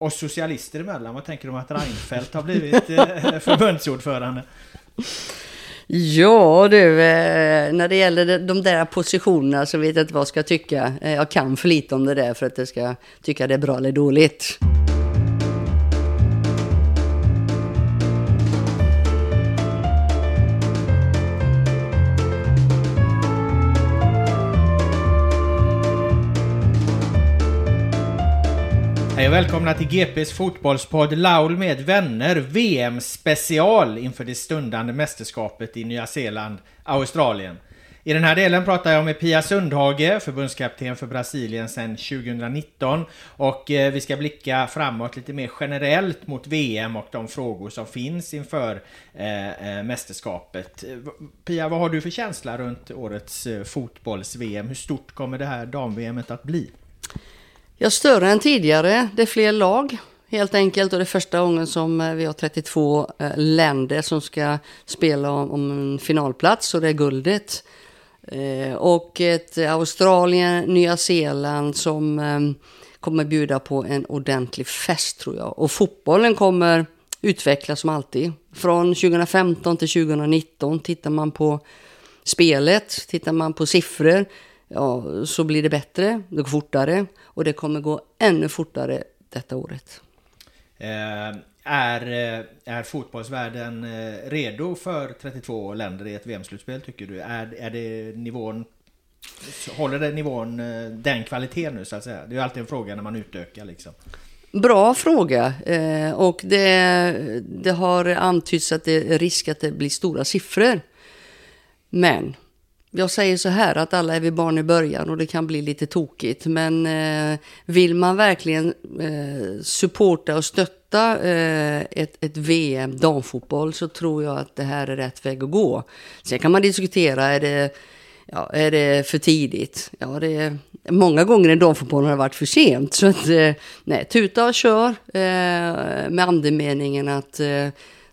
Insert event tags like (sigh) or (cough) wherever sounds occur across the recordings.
Och socialister emellan, vad tänker du om att Reinfeldt har blivit eh, (laughs) förbundsordförande? Ja du, eh, när det gäller de där positionerna så vet jag inte vad jag ska tycka. Eh, jag kan för lite om det där för att jag ska tycka det är bra eller dåligt. Hej och välkomna till GPs fotbollspodd Laul med vänner VM-special inför det stundande mästerskapet i Nya Zeeland, Australien. I den här delen pratar jag med Pia Sundhage, förbundskapten för Brasilien sedan 2019. Och eh, vi ska blicka framåt lite mer generellt mot VM och de frågor som finns inför eh, eh mästerskapet. Eh, Pia, vad har du för känsla runt årets fotbolls-VM? Hur stort kommer det här dam-VM att bli? Ja, större än tidigare. Det är fler lag helt enkelt och det är första gången som eh, vi har 32 eh, länder som ska spela om, en finalplats och det är guldet. Eh, och ett Australien, Nya Zeeland som ehm, kommer bjuda på en ordentlig fest tror jag. Och fotbollen kommer utvecklas som alltid. Från 2015 till 2019 tittar man på spelet, tittar man på siffror, ja, så blir det bättre, det går fortare och det kommer gå ännu fortare detta året. Eh, är, eh, är fotbollsvärlden eh, redo för 32 länder i ett VM-slutspel tycker du? Är, är det nivån Håller det nivån eh, den kvaliteten nu så att säga? Det är ju alltid en fråga när man utökar liksom. Bra fråga. Eh, och det, det har antytts att det är risk att det blir stora siffror. Men jag säger så här att alla är vi barn i början och det kan bli lite tokigt. Men eh, vill man verkligen eh, supporta och stötta eh, ett, ett VM damfotboll så tror jag att det här är rätt väg att gå. Sen kan man diskutera, är det, ja, är det för tidigt? Ja, det är, många gånger i damfotbollen har det varit för sent. Så att, eh, nej, tuta och kör eh, med andemeningen att eh,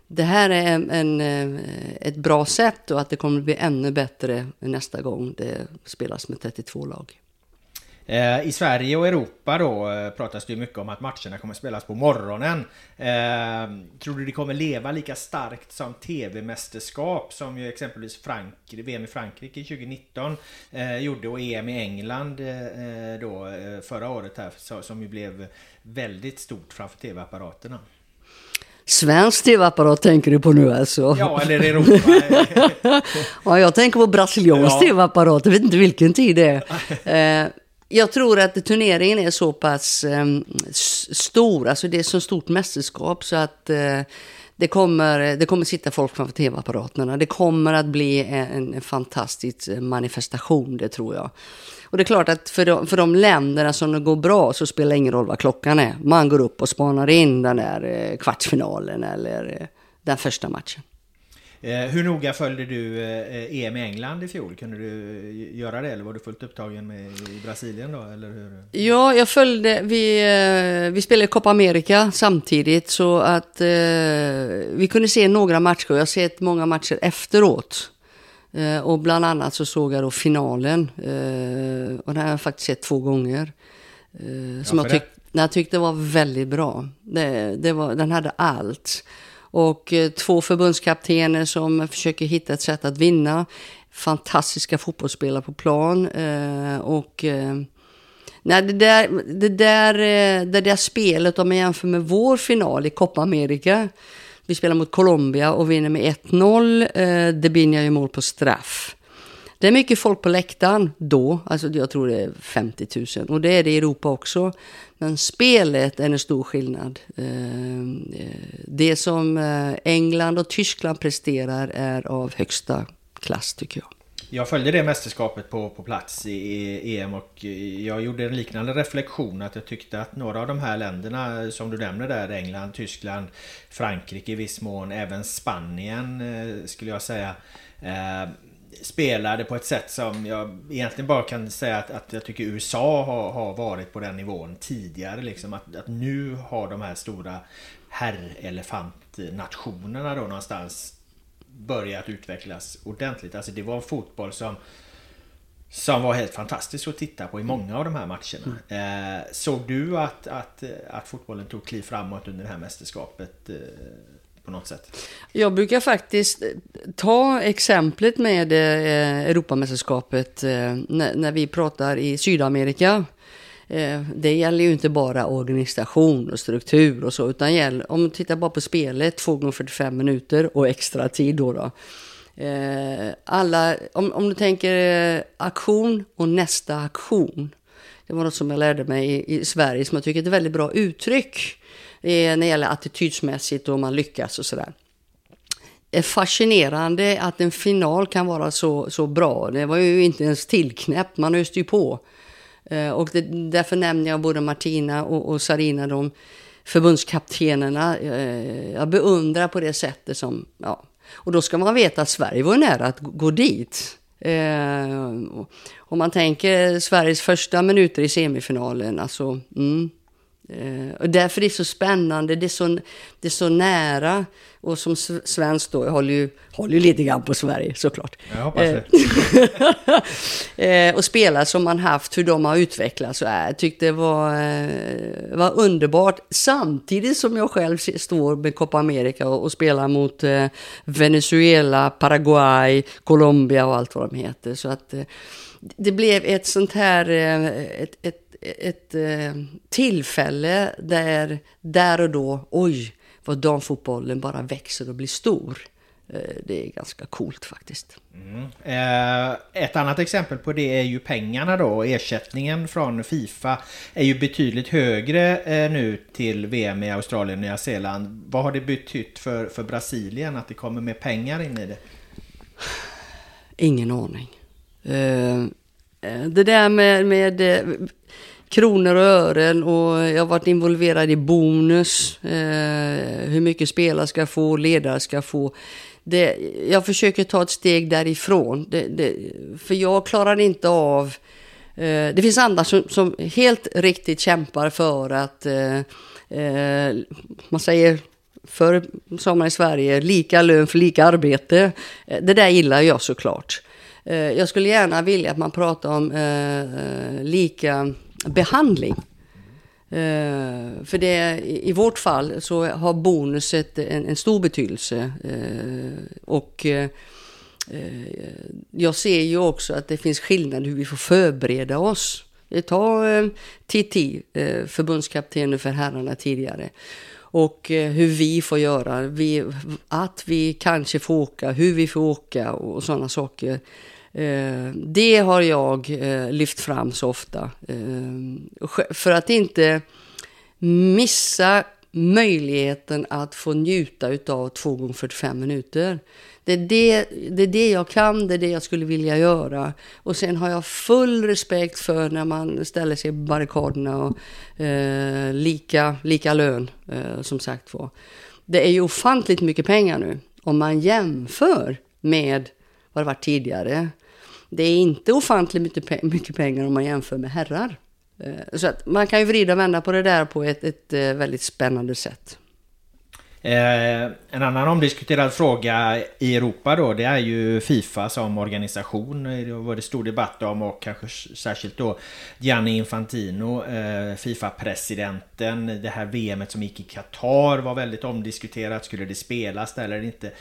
det här är en, en, eh, ett bra sätt och att det kommer bli ännu bättre nästa gång det spelas med 32 lag. Eh, I Sverige och Europa då eh, pratas det ju mycket om att matcherna kommer spelas på morgonen. Tror du det kommer leva lika starkt som TV-mästerskap som ju exempelvis Frankrike, VM i Frankrike 2019 gjorde och EM i England då förra året här som ju blev väldigt stort framför TV-apparaterna. Svensk tv-apparat tänker du på nu alltså? Ja, eller Europa. (laughs) ja, jag tänker på brasiliansk Ja. tv-apparat, jag vet inte vilken tid det är. Eh, jag tror att turneringen är så pass eh, s- stor, alltså det är så stort mästerskap så att eh, det kommer, det kommer sitta folk framför tv-apparaterna. Det kommer att bli en, en fantastisk eh, manifestation, det tror jag. Och det är klart att för de, för de länderna som det går bra så spelar det ingen roll vad klockan är. Man går upp och spanar in den där eh, kvartsfinalen eller eh, den första matchen. Eh, hur noga följde du eh, EM i England i fjol? Kunde du göra det eller var du fullt upptagen med i Brasilien då? Eller hur? Ja, jag följde. Vi, vi spelade Copa America samtidigt så att eh, vi kunde se några matcher. Jag har sett många matcher efteråt. Eh, och bland annat så såg jag då finalen. Eh, och den har jag faktiskt sett två gånger. Eh, som jag, tyck, jag tyckte var väldigt bra. Det, det var, den hade allt. Och eh, två förbundskaptener som försöker hitta ett sätt att vinna. Fantastiska fotbollsspelare på plan. Eh, och eh, nej, det, där, det, där, det där spelet, om man jämför med vår final i Copa America. Vi spelar mot Colombia och vinner med 1-0. Det binjar ju mål på straff. Det är mycket folk på läktaren då, alltså jag tror det är 50 000 och det är det i Europa också. Men spelet är en stor skillnad. Eh, eh, det som eh, England och Tyskland presterar är av högsta klass tycker jag. Jag följde det mästerskapet på, på plats i EM och jag gjorde en liknande reflektion att jag tyckte att några av de här länderna som du nämner där, England, Tyskland, Frankrike i viss mån, även Spanien skulle jag säga spelade på ett sätt som jag egentligen bara kan säga att, att jag tycker USA har, har varit på den nivån tidigare. Liksom. Att, att nu har de här stora herrelefantnationerna då någonstans börjat utvecklas ordentligt. Alltså det var en fotboll som som var helt fantastisk att titta på i många av de här matcherna. Mm. Eh, såg du att, att, att fotbollen tog kliv framåt under det här mästerskapet? Eh, på något sätt? Jag brukar faktiskt eh, ta exemplet med eh, Europamästerskapet eh, när vi pratar i Sydamerika. Eh, det gäller ju inte bara organisation och struktur och så, utan gäller, om du tittar bara på spelet, 2 gånger 45 minuter och extra tid då. då. Eh, alla, om, om du tänker eh, aktion och nästa aktion. Det var något som jag lärde mig i, i Sverige som jag tycker är ett väldigt bra uttryck Eh, när det gäller attitydsmässigt och om man lyckas och sådär. Det är fascinerande att en final kan vara så, så bra. Det var ju inte ens tillknäppt, man öste ju på. Eh, och det, därför nämner jag både Martina och, och Sarina, de förbundskaptenerna. Eh, jag beundrar på det sättet som, ja. Och då ska man veta att Sverige var nära att gå dit. Eh, om man tänker Sveriges första minuter i semifinalen, alltså, mm, Eh, och därför är det så spännande, det är så, det är så nära. Och som svensk då, jag håller ju, håller ju lite grann på Sverige såklart. Jag hoppas det. Eh, (laughs) och spela som man haft, hur de har utvecklats. Och jag tyckte det var, eh, var underbart. Samtidigt som jag själv står med Copa America och, och spelar mot eh, Venezuela, Paraguay, Colombia och allt vad de heter. Så att eh, det blev ett sånt här, eh, ett, ett ett eh, tillfälle där, där och då, oj, vad damfotbollen bara växer och blir stor. Eh, det är ganska coolt faktiskt. Mm. Eh, ett annat exempel på det är ju pengarna då. Ersättningen från Fifa är ju betydligt högre nu till VM i Australien och Nya Zeeland. Vad har det betytt för, för Brasilien att det kommer mer pengar in i det? Ingen aning. Eh, det där med, med eh, kronor och ören och jag har varit involverad i bonus, eh, hur mycket spelare ska få, ledare ska få. Det, jag försöker ta ett steg därifrån, det, det, för jag klarar inte av eh, det finns andra som, som, helt riktigt kämpar för att, eh, eh man säger för sa man i Sverige, lika lön för lika arbete. Det där gillar jag såklart. Eh, jag skulle gärna vilja att man pratar om eh, eh, lika behandling. Uh, för det, i, vårt fall så har bonuset en, en stor betydelse. Uh, och uh, jag ser ju också att det finns skillnad hur vi får förbereda oss. Ta uh, TT, förbundskaptenen för herrarna tidigare. Och hur vi får göra, vi, att vi kanske får åka, hur vi får åka och sådana saker. Eh, det har jag eh, lyft fram så ofta. Eh, för att inte missa möjligheten att få njuta av 2 gånger 45 minuter. Det är det, det är det jag kan, det är det jag skulle vilja göra. Och sen har jag full respekt för när man ställer sig på barrikaderna och eh, lika, lika lön, eh, som sagt var. Det är ju ofantligt mycket pengar nu. om man jämför med vad det var tidigare. Det är inte ofantligt mycket, mycket pengar om man jämför med herrar. Eh, så att man kan ju vrida och vända på det där på ett, ett eh, väldigt spännande sätt. Eh, en annan omdiskuterad fråga i Europa då det är ju Fifa som organisation. Det var det stor debatt om och kanske särskilt då Gianni Infantino, eh, Fifa-presidenten. Det här VMet som gick i Qatar var väldigt omdiskuterat. Skulle det spelas där eller inte? Eh,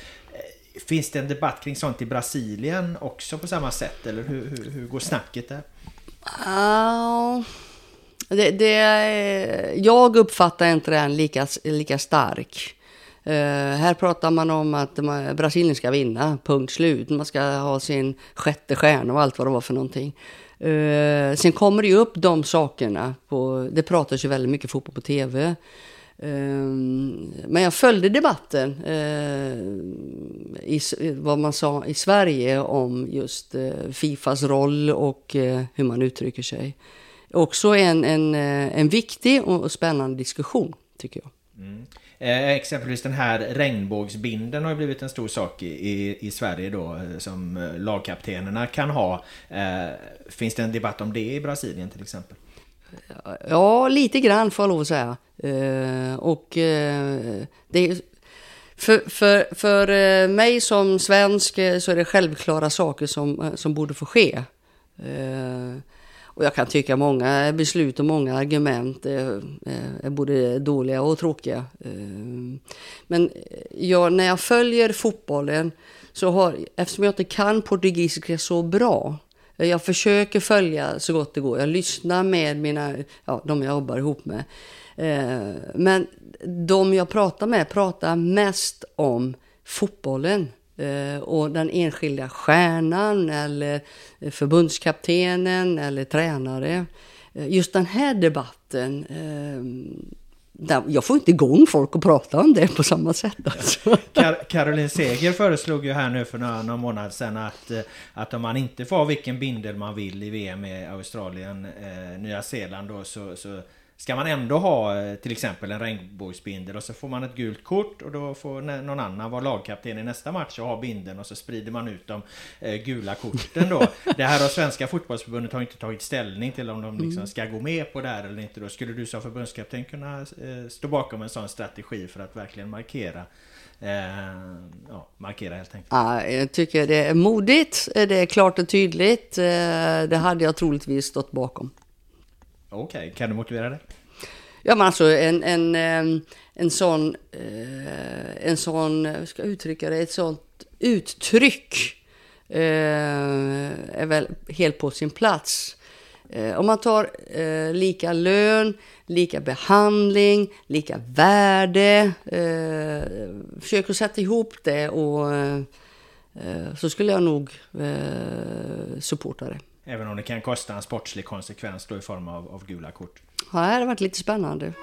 Finns det en debatt kring sånt i Brasilien också på samma sätt? Eller hur, hur, hur går snacket där? Uh, det, det, jag uppfattar inte den lika, lika stark. Uh, här pratar man om att man, Brasilien ska vinna, punkt slut. Man ska ha sin sjätte stjärna och allt vad det var för någonting. Uh, sen kommer det ju upp de sakerna. På, det pratas ju väldigt mycket fotboll på tv. Ehm, men jag följde debatten, eh, i, vad man sa i Sverige om just eh, Fifas roll och eh, hur man uttrycker sig. Också en, en, en viktig och spännande diskussion, tycker jag. Mm. Eh, exempelvis den här regnbågsbinden har ju blivit en stor sak i, i, i Sverige då som lagkaptenerna kan ha. Eh, finns det en debatt om det i Brasilien till exempel? Ja, lite grann får jag lov att säga. Eh, och eh, det för, för, för eh, mig som svensk eh, så är det självklara saker som, eh, som borde få ske. Och jag kan tycka många beslut och många argument är, är både dåliga och tråkiga. Men jag, när jag följer fotbollen så har, eftersom jag inte kan portugisiska så bra, jag försöker följa så gott det går. Jag lyssnar med mina, ja, de jag jobbar ihop med. Eh, men de jag pratar med pratar mest om fotbollen. Eh, och den enskilda stjärnan eller förbundskaptenen eller tränare. Eh, just den här debatten, eh, jag får inte igång folk att prata om det på samma sätt. Alltså. Caroline Seger föreslog ju här nu för några, några månader sedan att, eh, att om man inte får vilken bindel man vill i VM i Australien, eh, Nya Zeeland då, så, så Ska man ändå ha eh, till exempel en regnbågsbindel och så får man ett gult kort och då får någon annan vara lagkapten i nästa match och ha bindeln och så sprider man ut de eh, gula korten då. (laughs) Det här har Svenska fotbollsförbundet har inte tagit ställning till om de liksom mm. ska gå med på det här eller inte. Då skulle du som förbundskapten kunna eh, stå bakom en sån strategi för att verkligen markera ja, markera helt enkelt. Ja, jag tycker det är modigt, det är klart och tydligt. Det hade jag troligtvis stått bakom. Okej, okay. kan du motivera det? Ja men alltså en, en, ehm, en sån, eh, en sån, hur ska jag uttrycka det, ett sånt uttryck eh, är väl helt på sin plats. Om man tar lika lön, lika behandling, lika värde, försöker sätta ihop det och så skulle jag nog supporta det. Även om det kan kosta en sportslig konsekvens då i form av, av gula kort. Ja, det har varit lite spännande.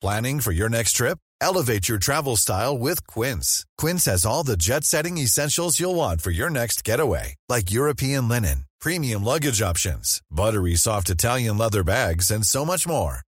Planning for your next trip? Elevate your travel style with Quince. Quince has all the jet-setting essentials you'll want for your next getaway. Like European linen, premium luggage options, buttery soft Italian leather bags and so much more.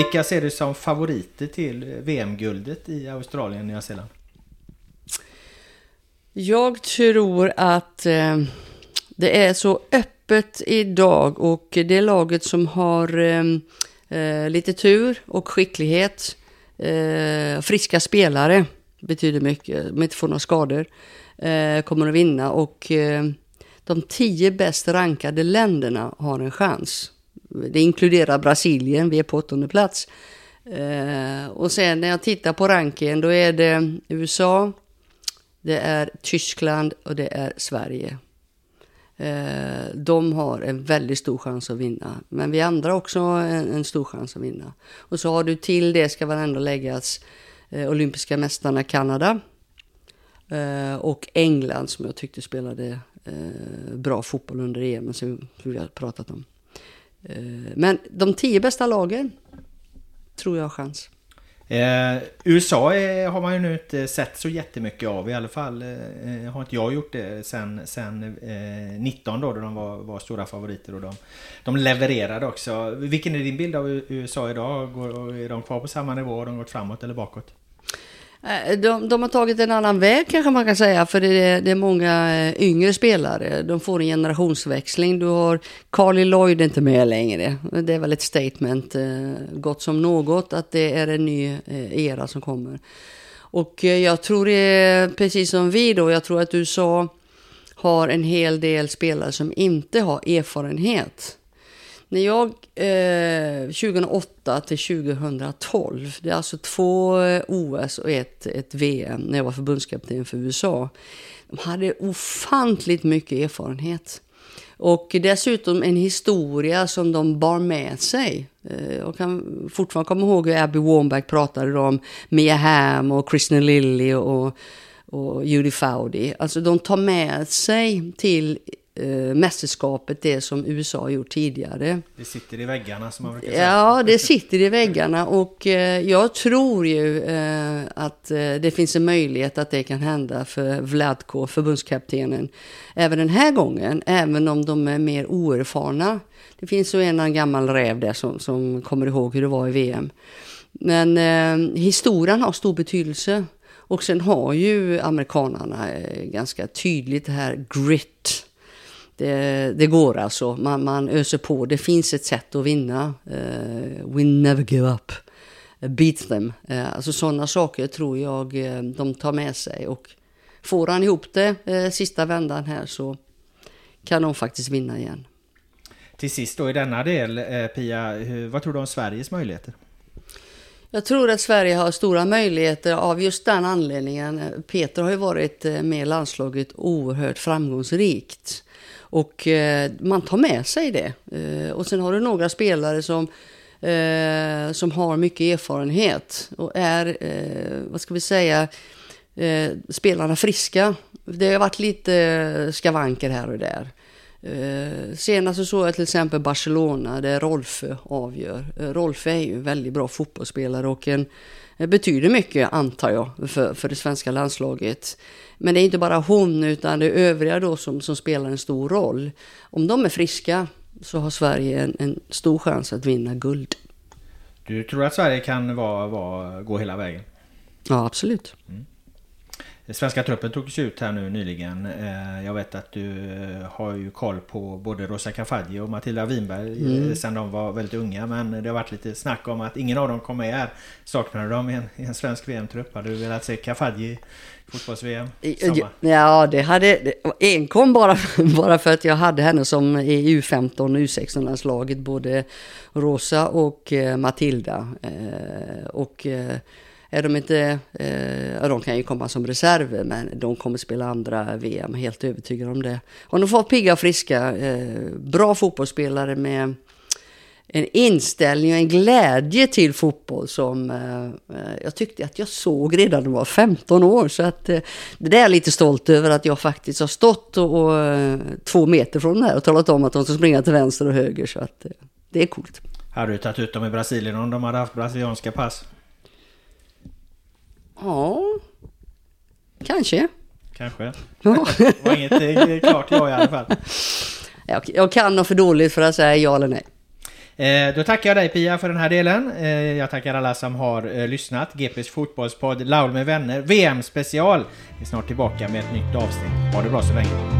Vilka ser du som favoriter till VM-guldet i Australien och Nya Zeeland? Jag tror att eh, det är så öppet idag och det laget som har eh, eh, lite tur och skicklighet, eh, friska spelare betyder mycket, de inte får några skador, eh, kommer att vinna och eh, de tio bäst rankade länderna har en chans. Det inkluderar Brasilien, vi är på åttonde plats. Eh, och sen när jag tittar på rankingen, då är det USA, det är Tyskland och det är Sverige. Eh, de har en väldigt stor chans att vinna. Men vi andra också en, en stor chans att vinna. Och så har du till det ska väl ändå läggas eh, olympiska mästarna Kanada. Eh, och England som jag tyckte spelade eh, bra fotboll under EM som vi har pratat om. Eh, men de tio bästa lagen tror jag har chans. Eh, USA är, har man ju nu inte sett så jättemycket av i alla fall. Eh, eh har inte jag gjort det sen, sen eh, 19 då, då de var, var, stora favoriter och de, de levererade också. Vilken är din bild av USA idag? Går, är de kvar på samma nivå? Har de gått framåt eller bakåt? Eh, de, de, har tagit en annan väg kanske man kan säga, för det är, det är många eh, yngre spelare. De får en generationsväxling. Du har Carly Lloyd inte med längre. Det är väl ett statement, eh, gott som något, att det är en ny era som kommer. Och jag tror det är precis som vi då, jag tror att USA har en hel del spelare som inte har erfarenhet. När jag eh, 2008 till 2012, det är alltså två eh, OS och ett, ett VM när jag var förbundskapten för USA. De hade ofantligt mycket erfarenhet. Och dessutom en historia som de bar med sig. Eh, jag kan fortfarande komma ihåg hur Abby Warnback pratade om Mia Hamm och Kristen Lilly och, och Judy Foudy. Alltså de tar med sig till eh, mästerskapet det som USA har gjort tidigare. Det sitter i väggarna som man brukar säga. Ja, det sitter i väggarna och eh, jag tror ju eh, att det finns en möjlighet att det kan hända för Vladko, förbundskaptenen, även den här gången, även om de är mer oerfarna. Det finns ju en gammal räv där som, som kommer ihåg hur det var i VM. Men eh, historien har stor betydelse. Och sen har ju amerikanarna ganska tydligt det här grit det, det, går alltså, man, man öser på. Det finns ett sätt att vinna. Uh, we never give up. Uh, beat them. Uh, alltså sådana saker tror jag uh, de tar med sig. Och får han ihop det sista vändan här så kan de faktiskt vinna igen. Till sist då i denna del, Pia, hur, vad tror du om Sveriges möjligheter? Jag tror att Sverige har stora möjligheter av just den anledningen. Peter har ju varit med landslaget oerhört framgångsrikt. Och eh, man tar med sig det. Eh, och sen har du några spelare som, eh, som har mycket erfarenhet och är, eh, vad ska vi säga, eh, spelarna friska. Det har varit lite eh, skavanker här och där. Eh, senast så såg jag till exempel Barcelona där Rolfe avgör. Eh, Rolfe är ju en väldigt bra fotbollsspelare och en, betyder mycket antar jag för, för det svenska landslaget. Men det är inte bara hon utan det är övriga då som, som spelar en stor roll. Om de är friska så har Sverige en, en stor chans att vinna guld. Du tror att Sverige kan vara, vara, gå hela vägen? Ja, absolut. Mm. Svenska truppen togs ut här nu nyligen. Eh, jag vet att du eh, har ju koll på både Rosa Kafaji och Matilda Winberg eh, mm. sen de var väldigt unga. Men det har varit lite snack om att ingen av dem kom med här. Saknar du dem i en, i en svensk VM-trupp? Hade du velat se Kafaji fotbolls-VM? Ja, det hade... Enkom bara, (laughs) bara för att jag hade henne som i U15 och U16-landslaget. Både Rosa och Matilda. Och är de inte, eh, de kan ju komma som reserver men de kommer spela andra VM, helt övertygad om det. Och de får pigga och friska, eh, bra fotbollsspelare med en inställning och en glädje till fotboll som eh, eh jag tyckte att jag såg redan när jag var 15 år. Så att eh, det där är jag lite stolt över att jag faktiskt har stått och, och eh, två meter från det här och talat om att de ska springa till vänster och höger. Så att eh, det är coolt. Hade du tagit ut dem i Brasilien om de hade haft brasilianska pass? Ja, kanske. Kanske. Ja. Det var inget eh, klart ja i alla fall. (laughs) Jag, jag kan nog för dåligt för att säga ja eller nej. Eh, då tackar jag dig Pia för den här delen. Eh, jag tackar alla som har eh, lyssnat. GPs fotbollspodd Laul med vänner VM special. Vi är snart tillbaka med ett nytt avsnitt. Ha det bra så länge.